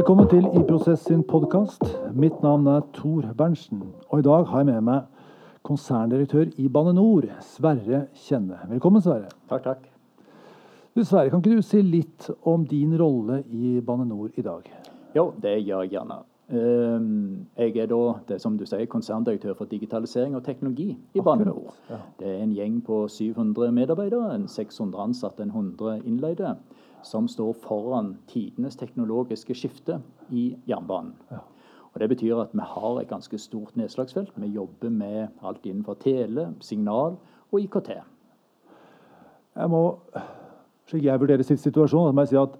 Velkommen til I Prosess sin podkast. Mitt navn er Tor Berntsen. Og i dag har jeg med meg konserndirektør i Bane NOR, Sverre Kjenne. Velkommen, Sverre. Takk, takk. Du, Sverre, kan ikke du si litt om din rolle i Bane NOR i dag? Jo, det gjør jeg gjerne. Ehm, jeg er da, det som du sier, konserndirektør for digitalisering og teknologi i Bane NOR. ja. Det er en gjeng på 700 medarbeidere, en 600 ansatte, en 100 innleide, som står foran tidenes teknologiske skifte i jernbanen. Og Det betyr at vi har et ganske stort nedslagsfelt. Vi jobber med alt innenfor tele, signal og IKT. Jeg må, slik jeg vurderer sitt situasjon, må jeg si at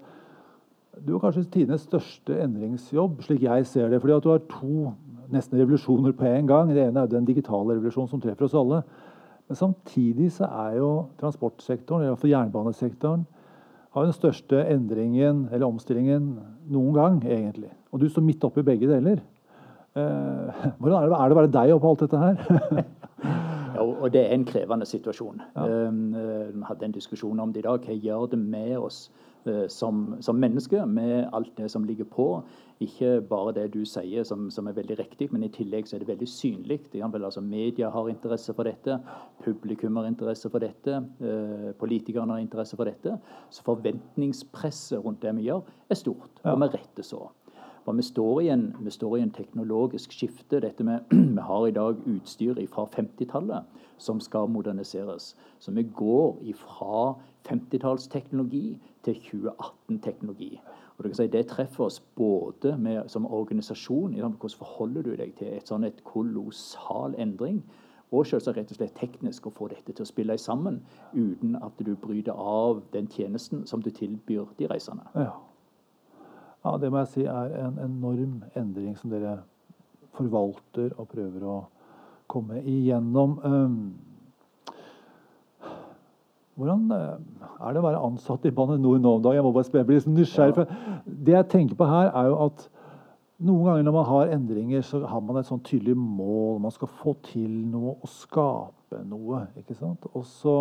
du har kanskje tidenes største endringsjobb, slik jeg ser det. fordi at du har to nesten revolusjoner på en gang. Det ene er den digitale revolusjonen som treffer oss alle. Men samtidig så er jo transportsektoren, iallfall jernbanesektoren, har den største endringen eller omstillingen noen gang, egentlig. Og du står midt oppi begge deler. Eh, hvordan er det, er det bare deg oppå alt dette her? Ja, og det er en krevende situasjon. Vi ja. um, hadde en diskusjon om det i dag. Hva gjør det med oss eh, som, som menneske, med alt det som ligger på? Ikke bare det du sier som, som er veldig riktig, men i tillegg så er det veldig synlig. Altså, media har interesse for dette, publikum har interesse for dette, eh, politikerne har interesse for dette. Så forventningspresset rundt det vi gjør, er stort, og med rette så. For vi står, i en, vi står i en teknologisk skifte. Dette med, vi har i dag utstyr fra 50-tallet som skal moderniseres. Så vi går fra 50-tallsteknologi til 2018-teknologi. Og du kan si Det treffer oss både med, som organisasjon. Hvordan forholder du deg til et sånn et kolossal endring? Og selvsagt rett og slett teknisk å få dette til å spille sammen uten at du bryter av den tjenesten som du tilbyr de reisende. Ja. Ja, det må jeg si er en enorm endring som dere forvalter og prøver å komme igjennom. Um, hvordan eh, er det å være ansatt i Bane NOR nå om dagen? Jeg må bare spørre, blir liksom nysgjerrig. Ja. det jeg tenker på her, er jo at noen ganger når man har endringer, så har man et sånn tydelig mål. Man skal få til noe og skape noe. ikke sant? Og så,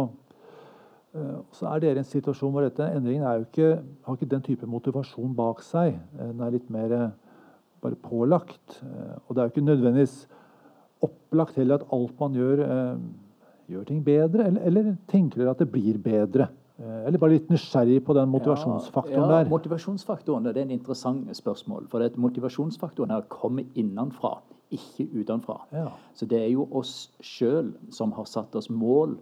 så er dere i en situasjon hvor dette endringen er jo ikke, har ikke den type motivasjon bak seg. Eh, Den er litt mer eh, bare pålagt. Eh, Og det er jo ikke nødvendigvis opplagt heller at alt man gjør, eh, gjør ting bedre. Eller, eller tenker dere at det blir bedre? Eh, Eller bare litt nysgjerrig på den motivasjonsfaktoren ja, der. Motivasjonsfaktoren det er en interessant spørsmål. For motivasjonsfaktoren her kommer innenfra, ikke utenfra. Ja. Så det er jo oss sjøl som har satt oss mål,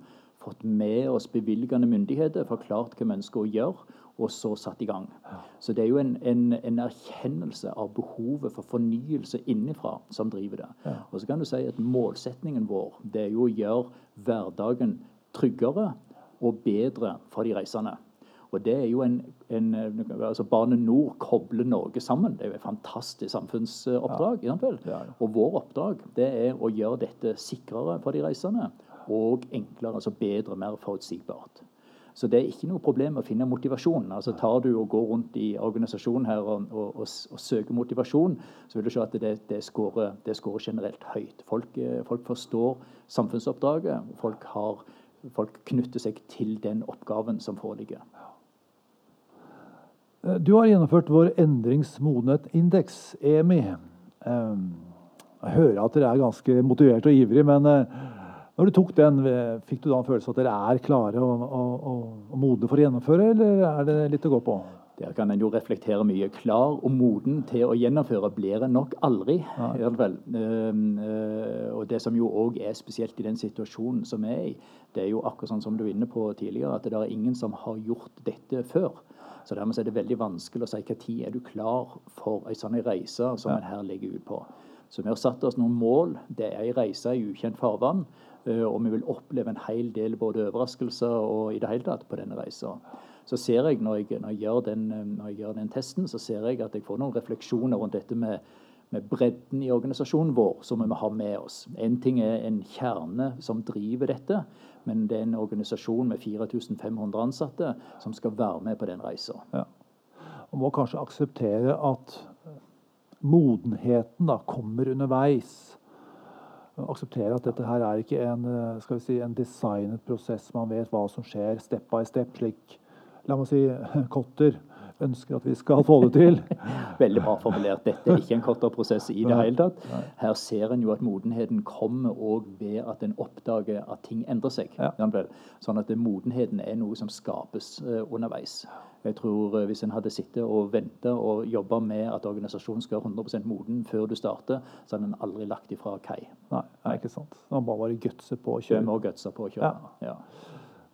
fått med oss bevilgende myndigheter, forklart hva vi ønsker å gjøre, og så satt i gang. Så det er jo en, en, en erkjennelse av behovet for fornyelse innenfra som driver det. Og så kan du si at målsetningen vår det er jo å gjøre hverdagen tryggere og bedre for de reisende. Og det er jo en, en altså Bane NOR kobler Norge sammen. Det er jo et fantastisk samfunnsoppdrag. Ja. det er. Og vår oppdrag det er å gjøre dette sikrere for de reisende. Og enklere, altså bedre, mer forutsigbart. Så det er ikke noe problem å finne motivasjon. Altså Tar du og går rundt i organisasjonen her og, og, og, og søker motivasjon, så vil du se at det, det, scorer, det scorer generelt høyt. Folk, eh, folk forstår samfunnsoppdraget. Folk, har, folk knytter seg til den oppgaven som foreligger. Eh, Du har gjennomført vår endringsmodenhet-indeks, EMI. Eh, Jeg hører at dere er ganske motiverte og ivrige, men når du tok den, fikk du da en følelse av at dere er klare og, og, og, modne for å gjennomføre, eller er det litt å gå på? Der kan en jo reflektere mye. Klar og moden til å gjennomføre blir en nok aldri. i alle fall. Um, eh, og det som jo òg er spesielt i den situasjonen som er i, det er jo akkurat sånn som du var inne på tidligere, at det er ingen som har gjort dette før. Så dermed er det veldig vanskelig å si når er du klar for en sånn reise som en her legger ut på. Så vi har satt oss noen mål. Det er en reise i ukjent farvann. Eh, Og vi vil oppleve en hel del både overraskelser og i det hele tatt på denne reisa. Så ser jeg når jeg, når jeg, gjør, den, eh, når jeg gjør den testen, så ser jeg at jeg får noen refleksjoner rundt dette med, med bredden i organisasjonen vår, som vi må ha med oss. En ting er en kjerne som driver dette, men det er en organisasjon med 4500 ansatte som skal være med på den reisa. Ja. Og må kanskje akseptere at modenheten da kommer underveis. Akseptere at dette her er ikke en, eh, skal vi si, en designet prosess. Man vet hva som skjer step by step, slik la meg si, Kotter ønsker at vi skal få det til. Veldig bra formulert. Dette er ikke en kortere prosess i det hele tatt. Her ser en jo at modenheten kommer òg ved at en oppdager at ting endrer seg. Ja. Sånn at det- modenheten er noe som skapes eh, underveis. Jeg tror eh, Hvis en hadde sittet og venta og jobba med at organisasjonen skal være 100% moden før du starter, så hadde en aldri lagt ifra kai. Nei, nei, ikke sant. Man bare bare gutse på å Du kjøre. må gutse på å kjøre. Ja.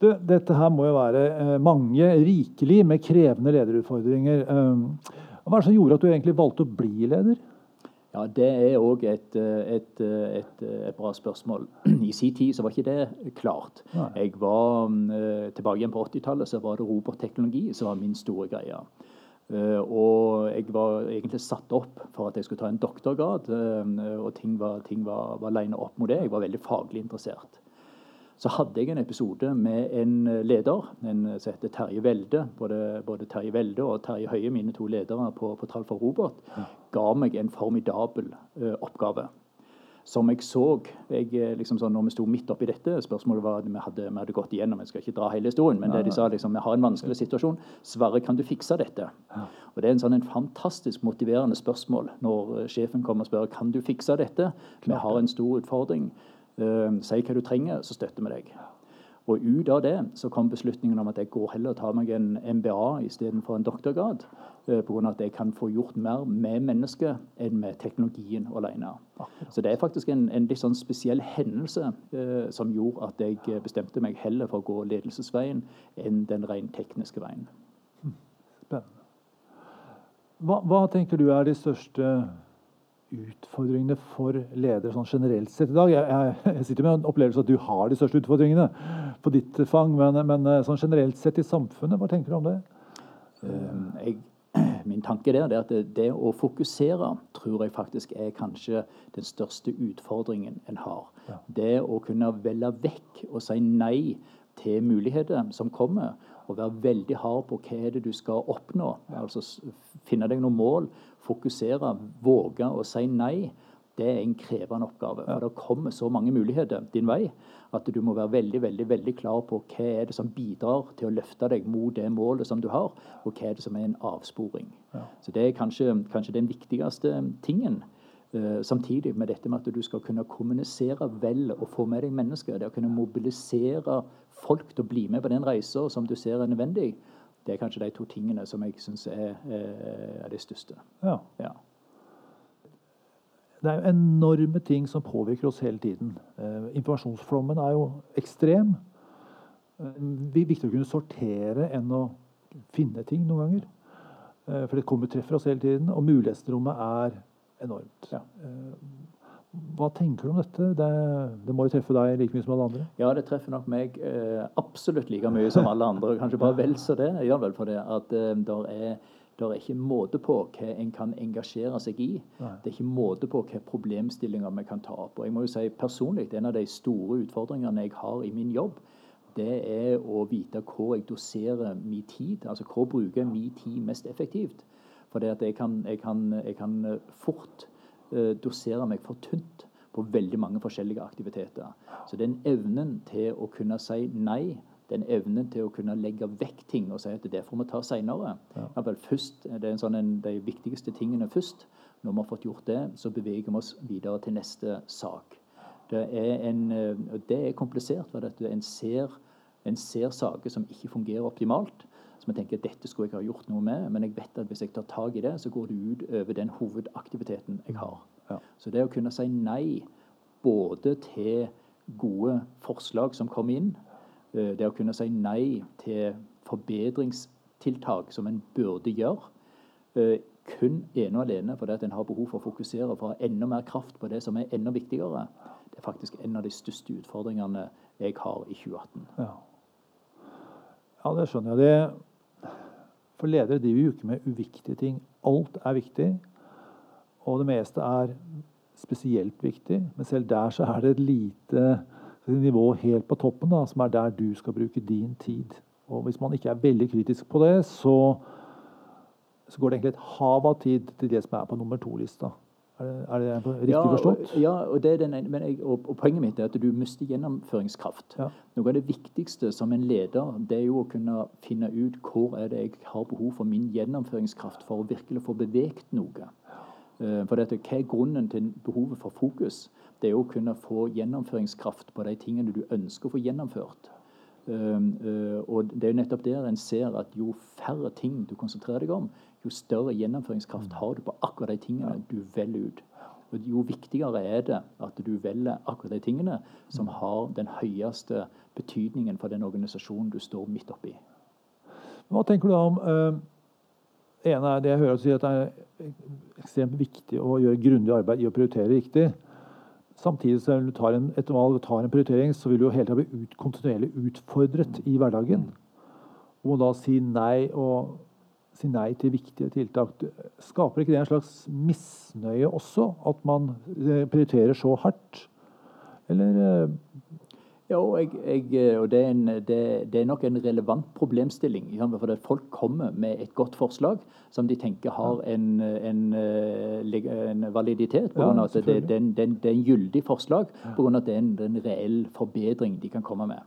Du, dette her må jo være eh, mange rikelig med krevende lederutfordringer. Um, hva er det som gjorde at du egentlig valgte å bli leder? Ja, Det er òg et, eh, et, eh, et, eh, et bra spørsmål. I sin tid så var ikke det klart. Jeg var Tilbake igjen på 80-tallet så var det robotteknologi som var min store greie. Og jeg var egentlig satt opp for at jeg skulle ta en doktorgrad, og ting var, ting var, var lina opp mot det. Jeg var veldig faglig interessert. Så hadde jeg en episode med en leder en som heter Terje Velde. Både, både Terje Velde og Terje Høie, mine to ledere på, på Tall for robot, ga meg en formidabel eh, oppgave. Som jeg så jeg, eh, liksom sånn, Når vi sto midt oppi dette Spørsmålet var at vi hadde, vi hadde gått igjennom Jeg skal ikke dra hele historien, men det de sa liksom, vi har en vanskelig situasjon. Sverre, kan du fikse dette? Og Det er en sånn en fantastisk motiverende spørsmål når eh, sjefen kommer og spør kan du fikse dette. Vi har en stor utfordring. Uh, si hva du trenger, så støtter vi deg. Og ut av det så kom beslutningen om at jeg går heller og tar meg en MBA istedenfor en doktorgrad. eh, På grunn av at jeg kan få gjort mer med mennesket enn med teknologien alene. Så det er faktisk en, en litt sånn spesiell hendelse eh, som gjorde at jeg eh, bestemte meg heller for å gå ledelsesveien enn den rent tekniske veien. Spennende. Hva, hva tenker du er de største utfordringene for ledere sånn generelt sett i dag? Jeg, jeg, jeg sitter med en opplevelse at du har de største utfordringene på ditt fang, men, men eh, sånn generelt sett i samfunnet, hva tenker du om det? Eh, Jeg, min tanke der er at det, det å fokusere tror jeg faktisk er kanskje den største utfordringen en har. Ja. Det å kunne velge vekk og si nei til muligheter som kommer, og være veldig hard på hva er det du skal oppnå. Altså finne deg noen mål, fokusere, våge å si nei. Det er en krevende oppgave. For det kommer så mange muligheter din vei at du må være veldig veldig, veldig klar på hva er det som bidrar til å løfte deg mot det målet som du har, og hva er det som er en avsporing. Så Det er kanskje, kanskje den viktigste tingen. Eh, samtidig med dette med at du skal kunne kommunisere vel og få med deg mennesker. Det å kunne mobilisere folk til å bli med på den reisa som du ser er nødvendig. Det er kanskje de to tingene som jeg syns er, er, de største. Ja. Ja. Det er jo enorme ting som påvirker oss hele tiden. Eh, informasjonsflommen er jo ekstrem. Eh, det er viktig å kunne sortere enn å finne ting noen ganger. Eh, for det kommer treffer oss hele tiden, og mulighetsrommet er enormt. Ja. Eh, hva tenker du om dette? Det, det må jo treffe deg like mye som alle andre? Ja, det treffer nok meg eh, absolutt like mye som alle andre. Kanskje bare vel så det. Jeg gjør vel for det at eh, der er der er ikke måte på hva en kan engasjere seg i. Nei. Det er ikke måte på hva problemstillinger vi kan ta opp. Og jeg må jo si personlig, En av de store utfordringene jeg har i min jobb, det er å vite hvor jeg doserer min tid. Altså hvor bruker jeg min tid mest effektivt. For det at jeg kan, jeg kan, jeg kan fort dosere meg for tynt på veldig mange forskjellige aktiviteter. Så den evnen til å kunne si nei, den evnen til å kunne legge vekk ting og si at det får vi ta seinere ja. vel, Det er en sånn en, de viktigste tingene først. Når vi har fått gjort det, så beveger vi oss videre til neste sak. Det er, en, eh, det er komplisert, for at en ser, en ser saker som ikke fungerer optimalt. Som jeg tenker dette skulle jeg ha gjort noe med, men jeg vet at hvis jeg tar tak i det, så går det ut over den hovedaktiviteten jeg har. Ja. Så det å kunne si nei både til gode forslag som kommer inn, eh, det å kunne si nei til forbedringstiltak som en burde gjøre, eh, kun ene og alene fordi at en har behov for å fokusere for å ha enda mer kraft på det som er enda viktigere, det er faktisk en av de største utfordringene jeg har i 2018. Ja, ja det skjønner jeg. Det, for ledere driver jo ikke med uviktige ting. Alt er viktig, og det meste er spesielt viktig. Men selv der så er det et lite nivå helt på toppen, da, som er der du skal bruke din tid. Og hvis man ikke er veldig kritisk på det, så, så går det egentlig et hav av tid til det som er på nummer to-lista. Er det, er det riktig ja, forstått? Ja, og, det er den, men jeg, og, og, poenget mitt er at du mister gjennomføringskraft. Ja. Noe av det viktigste som en leder, det er jo å kunne finne ut hvor er det jeg har behov for min gjennomføringskraft for å virkelig få beveget noe. Uh, for dette, Hva er grunnen til behovet for fokus? Det er jo å kunne få gjennomføringskraft på de tingene du ønsker å få gjennomført. Um, uh, og det er jo nettopp der en ser at jo færre ting du konsentrerer deg om, jo større gjennomføringskraft har du på akkurat de tingene du velger ut. Og jo viktigere er det at du velger akkurat de tingene som har den høyeste betydningen for den organisasjonen du står midt oppi. Hva tenker du da om uh, ene er det jeg hører du si at det er ekstremt viktig å gjøre grundig arbeid i å prioritere riktig. Samtidig som du tar en, etter valg tar en prioritering, så vil du jo hele tiden bli ut, kontinuerlig utfordret i hverdagen. Og da si nei og si nei til viktige tiltak. Skaper ikke det en slags misnøye også, at man eh, prioriterer så hardt? Eller Jo, jeg, jeg, og det er, en, det, det er, nok en relevant problemstilling. For at folk kommer med et godt forslag som de tenker har en, en, eh, en validitet. På grunn av at det, det, det, er en gyldig forslag pga. at det er en, en reell forbedring de kan komme med.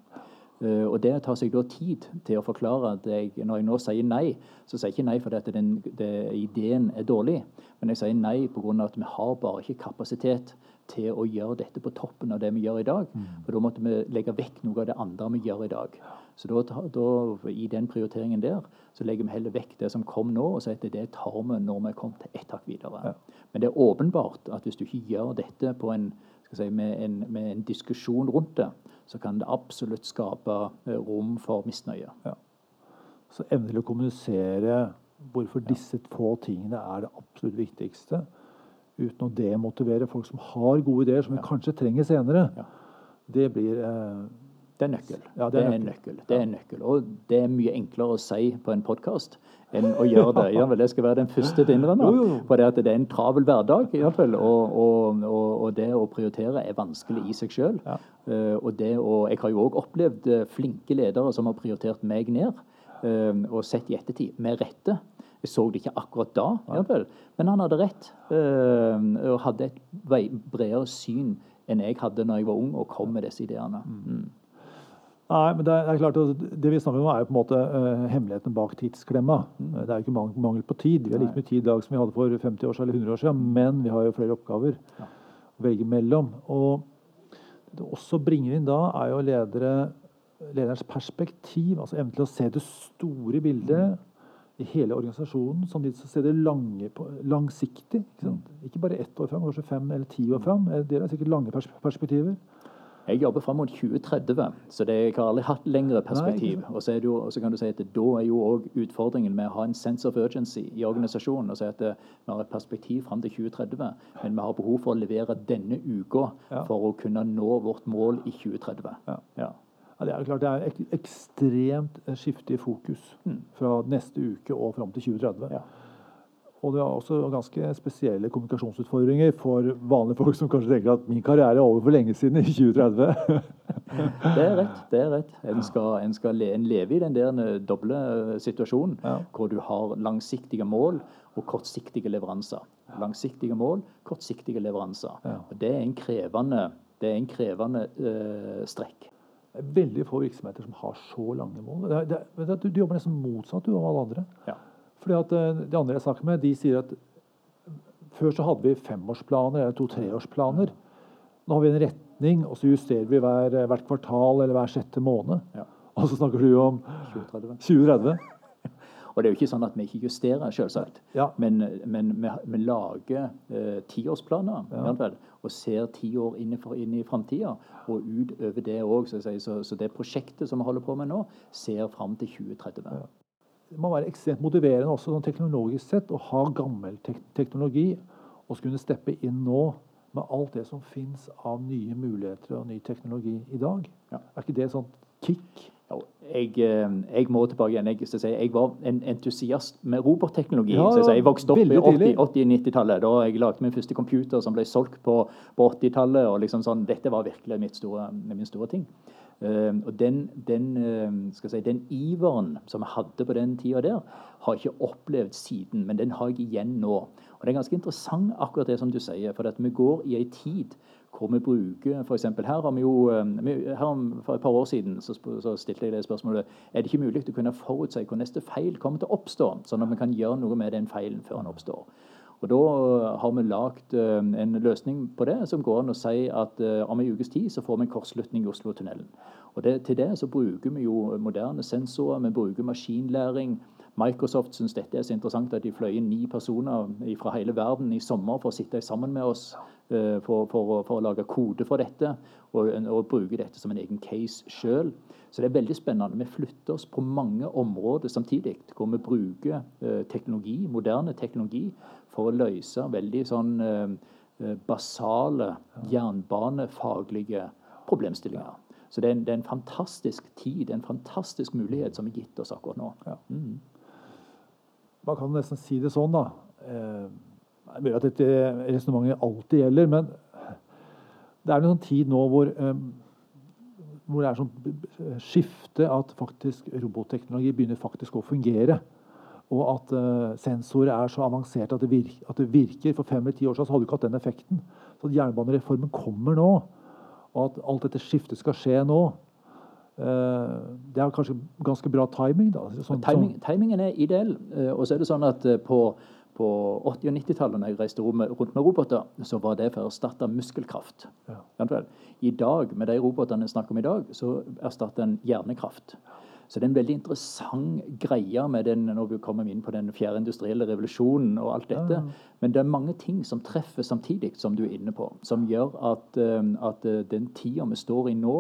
Uh, og Det tar seg da tid til å forklare at jeg, når jeg nå sier nei, så sier jeg ikke nei fordi at den, den, ideen er dårlig, men jeg sier nei pga. at vi har bare ikke kapasitet til å gjøre dette på toppen av det vi gjør i dag. Mm. For da måtte vi legge vekk noe av det andre vi gjør i dag. Så da, da, i den prioriteringen der så legger vi heller vekk det som kom nå, og sier at det tar vi når vi er kommet til ett hakk videre. Ja. Men det er åpenbart at hvis du ikke gjør dette en, si, med, en, med en diskusjon rundt det, så kan det absolutt skape eh, rom for misnøye. Ja. Så evne til å kommunisere hvorfor disse få tingene er det absolutt viktigste, uten å demotivere folk som har gode ideer, som vi kanskje trenger senere, ja. det blir eh, det er nøkkel. Ja, det, er er nøkkel. det er nøkkel. Og det er mye enklere å si på en podkast enn å gjøre det. Ja, vel, jeg skal være den første til å innrømme. For det, det er en travel hverdag. I fall, og, og, og, og, det å prioritere er vanskelig i seg sjøl. Ja. Uh, og jeg har jo òg opplevd uh, flinke ledere som har prioritert meg ned, uh, og sett i ettertid, med rette. Jeg så det ikke akkurat da, i fall. men han hadde rett. og hadde et bredere syn enn jeg hadde når jeg var ung og kom med disse ideene. Mm. Mm. Nei, men det er, klart at det vi snakker om, er jo på en måte uh, hemmeligheten bak tidsklemma. Mm. Det er jo ikke mangel, på tid. Vi har like mye tid i dag som vi hadde for 50 år eller 100 år siden, men vi har jo flere oppgaver ja. å velge mellom. Og det det også bringer inn da, er jo ledere, lederens perspektiv. Altså evnen til å se det store bildet i hele organisasjonen. Samtidig de ser det lange, langsiktig. Ikke, mm. ikke, bare ett år fram, kanskje fem eller ti år fram. Dere har sikkert lange perspektiver. Jeg jobber fram mot 2030, så det, jeg har aldri hatt lengre perspektiv. Og, så jo, og så kan du si at Da er jo òg utfordringen med å ha en sense of urgency i organisasjonen. og si at det, Vi har et perspektiv fram til 2030, men vi har behov for å levere denne uka ja. for å kunne nå vårt mål i 2030. Ja. Ja. Ja, det er klart det er et ekstremt skifte i fokus mm. fra neste uke og fram til 2030. Ja. Og det er også ganske spesielle kommunikasjonsutfordringer for vanlige folk som kanskje tenker at min karriere er over for lenge siden, i 2030. det er rett. det er rett. En skal, en skal le, en leve i den der eh, doble eh, situasjonen ja. hvor du har langsiktige mål og kortsiktige leveranser. Langsiktige mål, kortsiktige leveranser. Ja. Og Det er en krevende, det er en krevende øh, strekk. Det er veldig få virksomheter som har så lange mål. Det er, det, du, du, jobber nesten motsatt du, av alle andre. Ja. Fordi at eh, De andre jeg snakker med, de sier at før så hadde vi femårsplaner eller to-treårsplaner. Nå har vi en retning, og så justerer vi hver, eh, hvert kvartal eller hver sjette måned. Ja. Og så snakker du om 2030. 2030. Og det er jo ikke sånn at vi ikke justerer, selvsagt. Ja. Men, men vi, vi, lager eh, tiårsplaner ja. og ser ti år inn i, inn i framtida. Og utover det òg. Så, så, så, det prosjektet som vi holder på med nå, ser fram til 2030. Ja det må være ekstremt motiverende også sånn teknologisk sett å ha gammel tek teknologi og skulle steppe inn nå med alt det som fins av nye muligheter og ny teknologi i dag. Ja. Er ikke det sånn kick? Jo, jeg, eh, jeg, må tilbake igjen. Jeg, si, jeg, var en entusiast med robotteknologi. Ja, jeg, jeg, vokste opp i 80-, 80 90-tallet. Da jeg lagde min første computer som ble solgt på, på 80-tallet. og liksom sånn, Dette var virkelig mitt store, min store ting. Uh, og den, den, uh, si, den, iveren som jeg hadde på den tida der, har jeg ikke opplevd siden. Men den har jeg igjen nå. Og det er ganske interessant, akkurat det som du sier. For at vi går i ei tid hvor vi bruker eksempel, her har vi jo, her For et par år siden så, så, stilte jeg det spørsmålet er det ikke mulig å kunne forutse hvor neste feil kommer til å oppstå, sånn at vi kan gjøre noe med den feilen før den oppstår. Og Da eh, har vi lagd eh, en løsning på det som går an å si at eh, om en ukes tid så får vi en kortslutning i Oslotunnelen. Og det, Til det så bruker vi jo moderne sensorer, vi bruker maskinlæring. Microsoft syns dette er så interessant at de fløy inn ni personer fra hele verden i sommer for å sitte sammen med oss for, for, for å lage kode for dette og, og bruke dette som en egen case sjøl. Så det er veldig spennende. Vi flytter oss på mange områder samtidig, hvor vi bruker teknologi, moderne teknologi for å løse veldig sånn eh, eh, basale jernbanefaglige problemstillinger. Så det er, en, det er, en, fantastisk tid, en fantastisk mulighet som er gitt oss akkurat nå. Ja. Mm. Man kan nesten si det sånn, da. Eh, jeg vet at dette resonnementet alltid gjelder, men det er en sånn tid nå hvor, hvor det er sånn skifte at faktisk robotteknologi begynner faktisk å fungere og at uh, sensorer er så avanserte at det, virker, at det virker. For fem eller ti år siden hadde du ikke hatt den effekten. Så at jernbanereformen kommer nå, og at alt dette skiftet skal skje nå, uh, det er kanskje ganske bra timing. da. Sånn, timing, sånn. Timingen er ideell. Uh, og så er det sånn at på, på 80- og 90-tallet når jeg reiste rundt med roboter, så var det for å erstatte muskelkraft. Ja. I dag, med de robotene jeg snakker om i dag, så erstatter en hjernekraft. Så det er en veldig interessant greie med den, når vi kommer inn på den fjerde industrielle revolusjonen og alt dette. Men det er mange ting som treffer samtidig, som du er inne på, som gjør at, eh, at eh, den tida vi står i nå,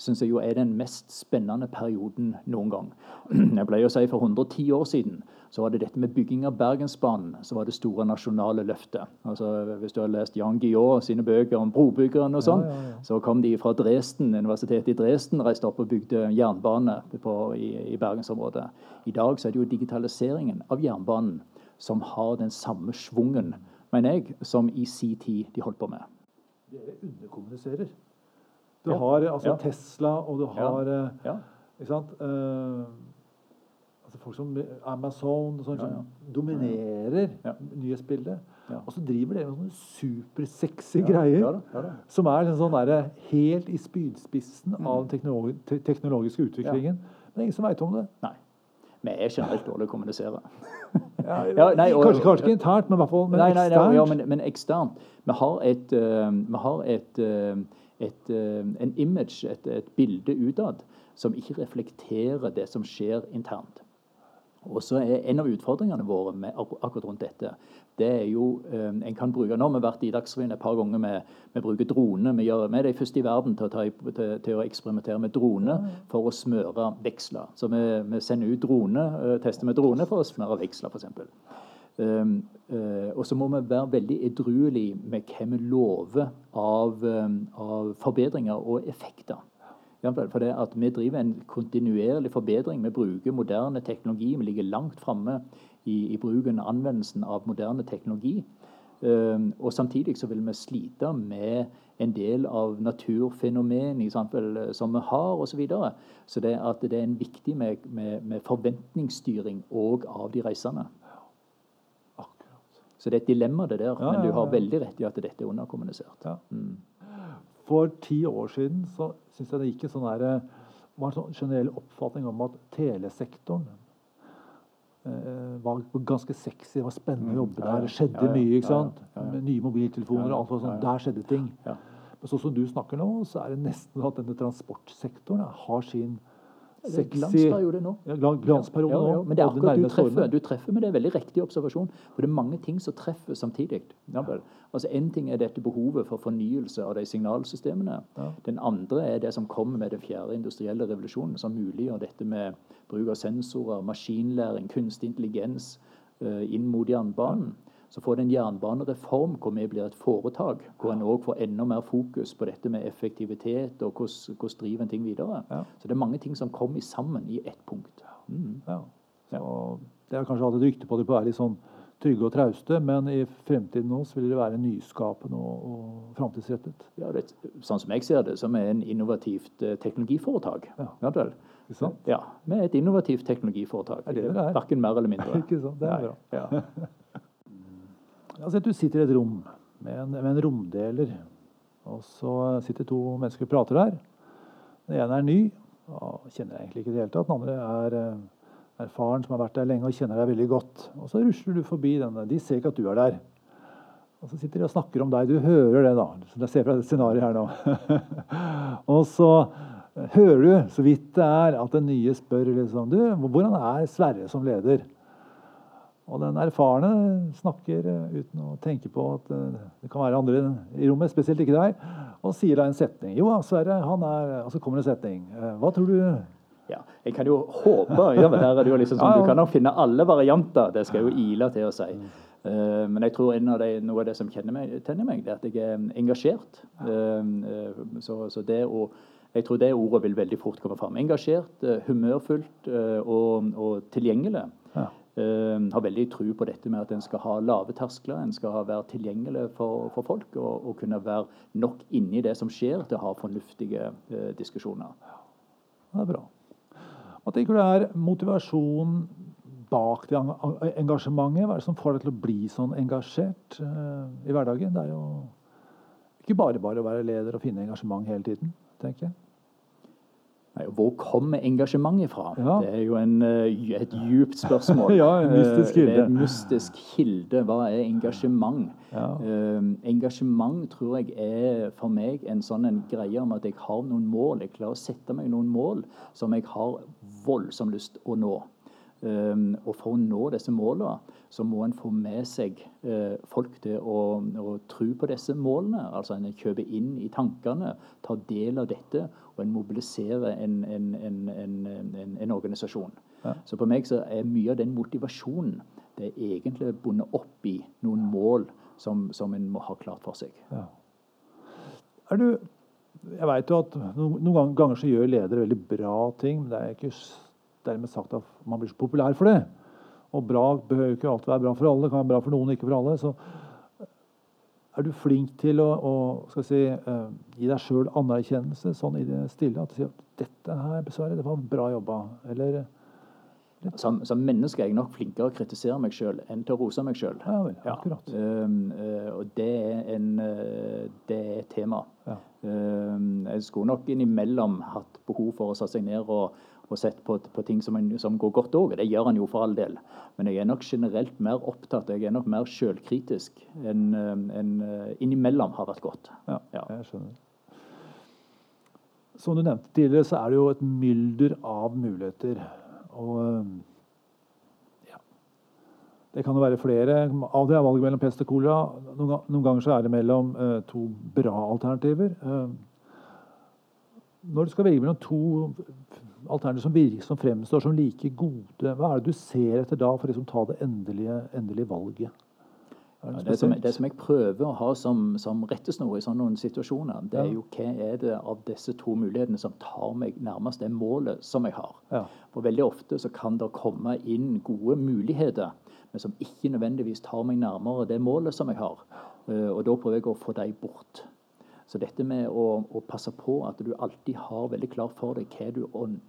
syns jeg jo er den mest spennende perioden noen gang. Jeg pleier å si For 110 år siden så var det dette med bygging av Bergensbanen så var det store nasjonale løftet. Altså, hvis du har lest Jan Guillaud sine bøker om brobyggeren og sånn, ja, ja, ja. så kom de fra Dresden, universitetet i Dresden reiste opp og bygde jernbane på, i, i bergensområdet. I dag så er det jo digitaliseringen av jernbanen som har den samme schwungen, mener jeg, som i sin tid de holdt på med. Dere underkommuniserer. Du har altså Tesla, og du har eh, Ikke sant? Uh, folk som Amazon sånn, som dominerer nyhetsbildet. Og så driver dere med sånne supersexy greier som er liksom sånn der, helt i spydspissen mm. av den teknologi teknologiske utviklingen. Men det er ingen som veit om det. Nei. Vi er generelt dårlige å kommunisere. ja, nei, og, kanskje, kanskje, ikke internt, men i hvert fall men nei, nei, eksternt. Ja, men, men eksternt. Vi har et, uh, vi har et uh, et, uh, en image, et, et bilde utad, som ikke reflekterer det som skjer internt. Og så er En av utfordringene våre med akkurat rundt dette det er jo eh, en kan bruke, Nå har vi vært i Dagsrevyen et par ganger med vi bruker drone. Vi, gjør, vi er de første i verden til å, ta, til, til å eksperimentere med drone for å smøre veksler. Så vi, vi sender ut drone, eh, tester med drone for å smøre veksler, f.eks. Um, uh, og så må vi være veldig edruelige med hva vi lover av, um, av forbedringer og effekter. For det at Vi driver en kontinuerlig forbedring. Vi bruker moderne teknologi. Vi ligger langt framme i, i, bruken og anvendelsen av moderne teknologi. Um, og Samtidig så vil vi slite med en del av naturfenomen som vi har osv. Så, videre. så det, at det er en viktig med, med, med forventningsstyring òg av de reisende. Så det er et dilemma, det der. Ja, men du har veldig rett i at dette er underkommunisert. Mm. For ti år siden så syns jeg det gikk en sånn der, var en sånn generell oppfatning om at telesektoren eh, var ganske sexy. Det var spennende å mm. jobbe der. Det skjedde ja, ja, mye. ikke sant? Med nye mobiltelefoner og alt sånt. Der skjedde ting. Men sånn som du snakker nå, så er det nesten at denne transportsektoren har sin det er glansperiode nå. Ja, glansperiode ja, ja. Men det er akkurat du treffer, du treffer med det. Veldig riktig observasjon. For det er mange ting som treffer samtidig. Altså En ting er dette behovet for fornyelse av de signalsystemene. Den andre er det som kommer med den fjerde industrielle revolusjonen, som muliggjør dette med bruk av sensorer, maskinlæring, kunstig intelligens uh, inn mot jernbanen. Så får det en jernbanereform hvor vi blir et foretak, hvor en òg får enda mer fokus på dette med effektivitet og hvordan, hvordan driver en ting videre. Ja. Så det er mange ting som kommer sammen i ett punkt. Mm. Ja. Så det har kanskje hatt et rykte på det på å være litt sånn trygge og trauste, men i fremtiden nå så vil det være nyskapende og, og framtidsrettet. Ja, det, sånn som jeg ser det, som er en innovativt eh, teknologiforetak. Ja. Ja, sant? Ja, vi er et innovativt teknologiforetak. Er det det er? Verken mer eller mindre. Ikke sant? Det er bra. Ja. Altså, du sitter i et rom med en, med en romdeler, og så sitter to mennesker og prater der. Den ene er ny og kjenner egentlig ikke det hele tatt. Den andre er eh, erfaren som har vært der lenge og kjenner deg veldig godt. Og så rusler du forbi denne. De ser ikke at du er der. Og så sitter de og snakker om deg. Du hører det, da. Så jeg ser fra det scenarioet her nå. og så hører du, så vidt det er, at den nye spør liksom Du, hvordan er Sverre som leder? Og den erfarne snakker eh, uten å tenke på at eh, det kan være andre i rommet, spesielt ikke deg, og sier da en setning. Jo, Sverre, han er Og så kommer det en setning. Eh, Hva tror du Ja, jeg kan jo håpe ja, er liksom sånn. Du kan nok finne alle varianter. Det skal jeg jo ile til å si. Eh, men jeg tror av det, noe av det som kjenner meg, tenner meg, det er at jeg er engasjert. Eh, eh, så, så det å jeg tror det ordet vil veldig fort komme fram. Engasjert, eh, humørfullt eh, og, og tilgjengelig. Ja. Eh, har veldig tro på dette med at en skal ha lave terskler, en skal være tilgjengelig for, for folk og, og kunne være nok inni det som skjer, til å ha fornuftige eh, diskusjoner. Det er bra. Hva tenker du er motivasjonen bak det engasjementet? Hva er det som får deg til å bli sånn engasjert eh, i hverdagen? Det er jo ikke bare bare å være leder og finne engasjement hele tiden, tenker jeg. Hvor kommer engasjementet fra? Ja. Det er jo en, eh, et djupt spørsmål. Ja, en mystisk kilde. Det er en et mystisk kilde. Hva er engasjement? Ja. Eh, engasjement tror jeg er for meg en sånn en greie om at jeg har noen mål. Jeg klarer å sette meg noen mål som jeg har voldsom lyst å nå. Um, og for å nå disse målene, så må en få med seg eh, folk til å, å tro på disse målene. Altså en kjøper inn i tankene, tar del av dette, og en mobiliserer en, en, en, en, organisasjon. Ja. Så på meg så er mye av den motivasjonen det er egentlig bundet opp i noen mål som, som en må ha klart for seg. Ja. Er du Jeg veit jo at noen, ganger så gjør ledere veldig bra ting, men det er ikke dermed sagt at man blir så populær for det. Og bra behøver ikke alltid være bra for alle. Det kan være bra for noen, ikke for alle. Så er du flink til å, å si, uh, gi deg sjøl anerkjennelse sånn i det stille? At du sier at 'dette her, Besvare, det var bra jobba'. Eller Som, som menneske er jeg nok flinkere å kritisere meg sjøl enn til å rose meg sjøl. Ja vel, akkurat. Um, uh, og det er, en, uh, det er et tema. Ja. Um, jeg skulle nok innimellom hatt behov for å sette seg ned og, og sett på, på ting som, en, som går godt òg. Det gjør han jo for all del. Men jeg er nok generelt mer opptatt, jeg er nok mer sjølkritisk enn en, enn, eh, innimellom har vært godt. Ja, Ja. jeg skjønner. Som du nevnte tidligere, så er det jo et mylder av muligheter. Og ja. Det kan jo være flere. Av det er valget mellom pest og kolera. Noen, ganger så er det mellom eh, to bra alternativer. Når du skal velge mellom to alternativer som virker som fremstår som like gode, hva er det du ser etter da for å liksom ta det endelige, endelige valget? Det, Ja, det som, det som jeg prøver å ha som, som rettesnor i sånne situasjoner, det er jo hva er det av disse to mulighetene som tar meg nærmest det målet som jeg har. Ja. For veldig ofte så kan det komme inn gode muligheter, men som ikke nødvendigvis tar meg nærmere det målet som jeg har. Eh, Og da prøver jeg å få dem bort. Så dette med å, å passe på at du alltid har veldig klart for deg hva du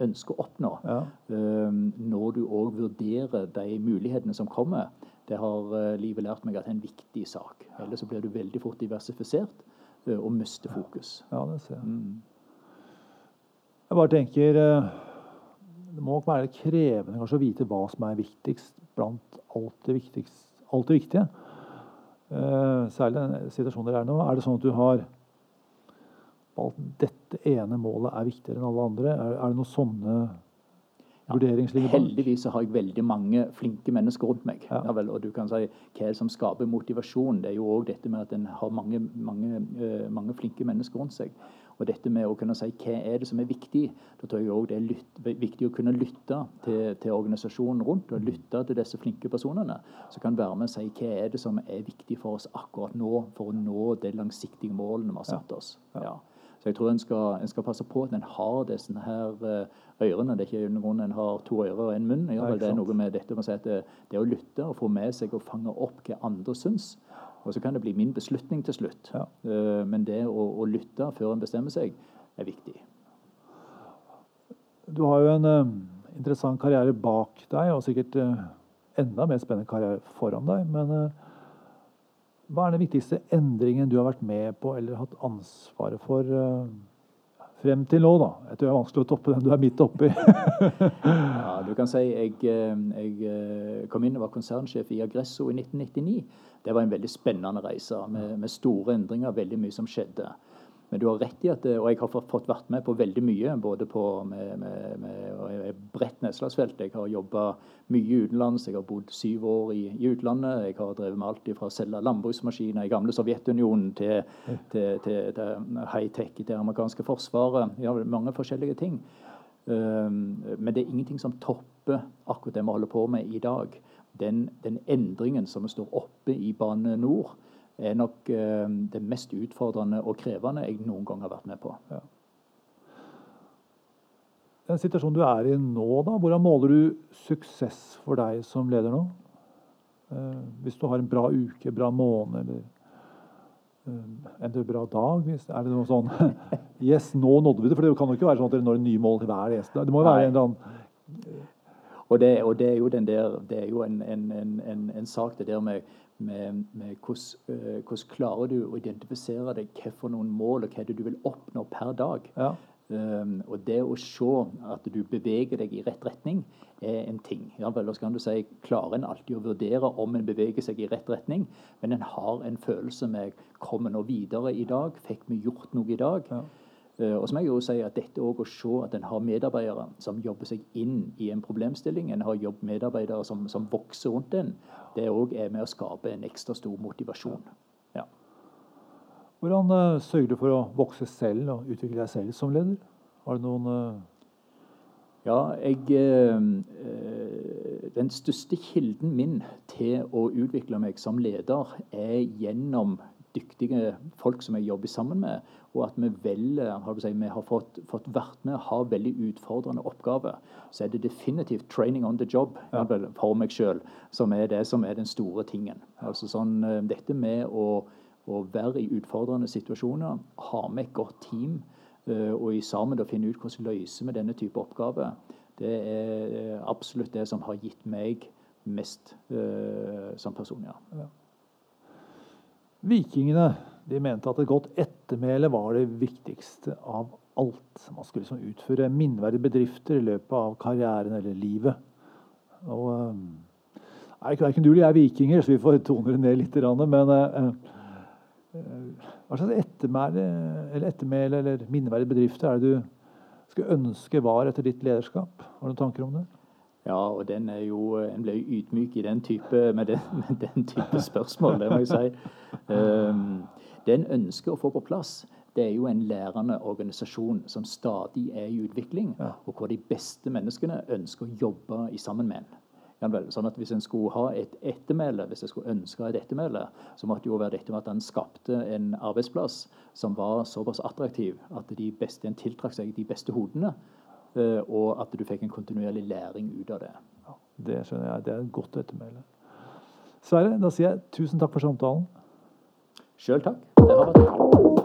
ønsker å oppnå, Ja. um, når du òg vurderer de mulighetene som kommer, det har uh, livet lært meg at det er en viktig sak. Ellers så blir du veldig fort diversifisert uh, og mister fokus. Ja, det ser jeg. Mm. Jeg bare tenker uh, Det må nok være krevende kanskje å vite hva som er viktigst blant alt det, viktigst, Alt det viktige. Særlig den situasjonen dere er nå. Er det sånn at du har valgt dette ene målet er viktigere enn alle andre? Er, er det noen sånne vurderingslinjer Ja, Heldigvis så har jeg veldig mange flinke mennesker rundt meg. Ja. Ja. vel, og du kan si hva er det som skaper motivasjon? Det er jo òg dette med at en har mange, mange, uh, mange flinke mennesker rundt seg. Og dette med å kunne si hva er det som er viktig. Da tror jeg òg det er lytt, viktig å kunne lytte til, til organisasjonen rundt, og lytte til disse flinke personene. Som kan være med og si hva er det som er viktig for oss akkurat nå, for å nå de langsiktige målene vi har satt oss. Ja. Så jeg tror en skal, en skal passe på at en har disse her ørene. Det er ikke noen en har to ører og en munn. Ja, det er noe med dette med å si at det, det å lytte og få med seg og fange opp hva andre syns. Og så kan det bli min beslutning til slutt. Ja. Men det å, å, lytte før en bestemmer seg, er viktig. Du har jo en uh, interessant karriere bak deg, og sikkert uh, enda mer spennende karriere foran deg. Men uh, hva er den viktigste endringen du har vært med på eller hatt ansvaret for uh, frem til nå? da? Jeg tror det er vanskelig å toppe den du er midt oppi. ja, du kan si jeg, eh, jeg, eh, kom inn og var konsernsjef i Agresso i 1999. Det var en veldig spennende reise med, med store endringer, veldig mye som skjedde. Men du har rett i at Og jeg har fått vært med på veldig mye, både på med, med, med bredt nedslagsfelt. Jeg har jobba mye utenlands. Jeg har bodd syv år i, i, utlandet. Jeg har drevet med alt fra å selge landbruksmaskiner i gamle Sovjetunionen til, til, til, til high-tech i det amerikanske forsvaret. Ja, mange forskjellige ting. Um, men det er ingenting som topper akkurat det vi holder på med i dag. Den, den endringen som står oppe i Bane Nor er nok um, det mest utfordrende og krevende jeg noen gang har vært med på. Ja. Den situasjonen du er i nå, da, hvordan måler du suksess for deg som leder nå? Eh, hvis du har en bra uke, bra måned eller eh, en bra dag? Er det noe sånn Yes, nå nådde vi det. For det kan jo ikke være sånn at dere når nye mål til hver gjest. Det må jo være en eller annen og det, og det, er jo, der, det er jo en, en, en, en, sak det der med med, med hvordan, uh, hvordan, klarer du å identifisere deg hva for noen mål og hva du vil oppnå per dag. Ja. Um, og det å se at du beveger deg i rett retning, er en ting. Ja, vel, så kan du si, Klarer en alltid å vurdere om en beveger seg i rett retning, men en har en følelse med kommer nå videre i dag? Fikk vi gjort noe i dag? Ja. Uh, og så må jeg jo si at dette også å se at en har medarbeidere som jobber seg inn i en problemstilling, en har medarbeidere som, som vokser rundt en, det òg er med å skape en ekstra stor motivasjon. Ja. Hvordan uh, sørger du for å vokse selv og utvikle deg selv som leder? Har du noen uh... Ja, jeg uh, Den største kilden min til å utvikle meg som leder er gjennom dyktige folk som jeg jobber sammen med, og at vi velger har si, vi har fått, fått vært med og har veldig utfordrende oppgaver, så er det definitivt 'training on the job' ja. for meg sjøl som er det som er den store tingen. Altså sånn, eh, Dette med å, å være i utfordrende situasjoner, ha med et godt team eh, og i sammen da finne ut hvordan vi løser med denne type oppgaver, det er eh, absolutt det som har gitt meg mest uh, som person. ja. ja. Vikingene de mente at et godt ettermæle var det viktigste av alt. Man skulle liksom utføre minneverdige bedrifter i løpet av karrieren eller livet. Og, uh, Verken du eller jeg er vikinger, så vi får tone det ned litt. Men hva slags ettermæle eller, ettermæle eller minneverdige bedrifter er det du skulle ønske var etter ditt lederskap? Har du noen tanker om det? Ja, og den er jo, En ble ydmyk i den type, med, den, med den type spørsmål, det må jeg si. Um, det en ønsker å få på plass, det er jo en lærende organisasjon som stadig er i utvikling, ja. og hvor de beste menneskene ønsker å jobbe i sammen med en. Sånn at Hvis en skulle ha et ettermæle, hvis jeg skulle ønske et ettermæle, så måtte det jo være dette med at han skapte en arbeidsplass som var såpass attraktiv at de beste, en tiltrakk seg de beste hodene. Eh, og at du fikk en kontinuerlig læring ut av det. Ja, det skjønner jeg. Det er et godt ettermæle. Sverre, da sier jeg tusen takk for samtalen. Sjøl takk. Det har vært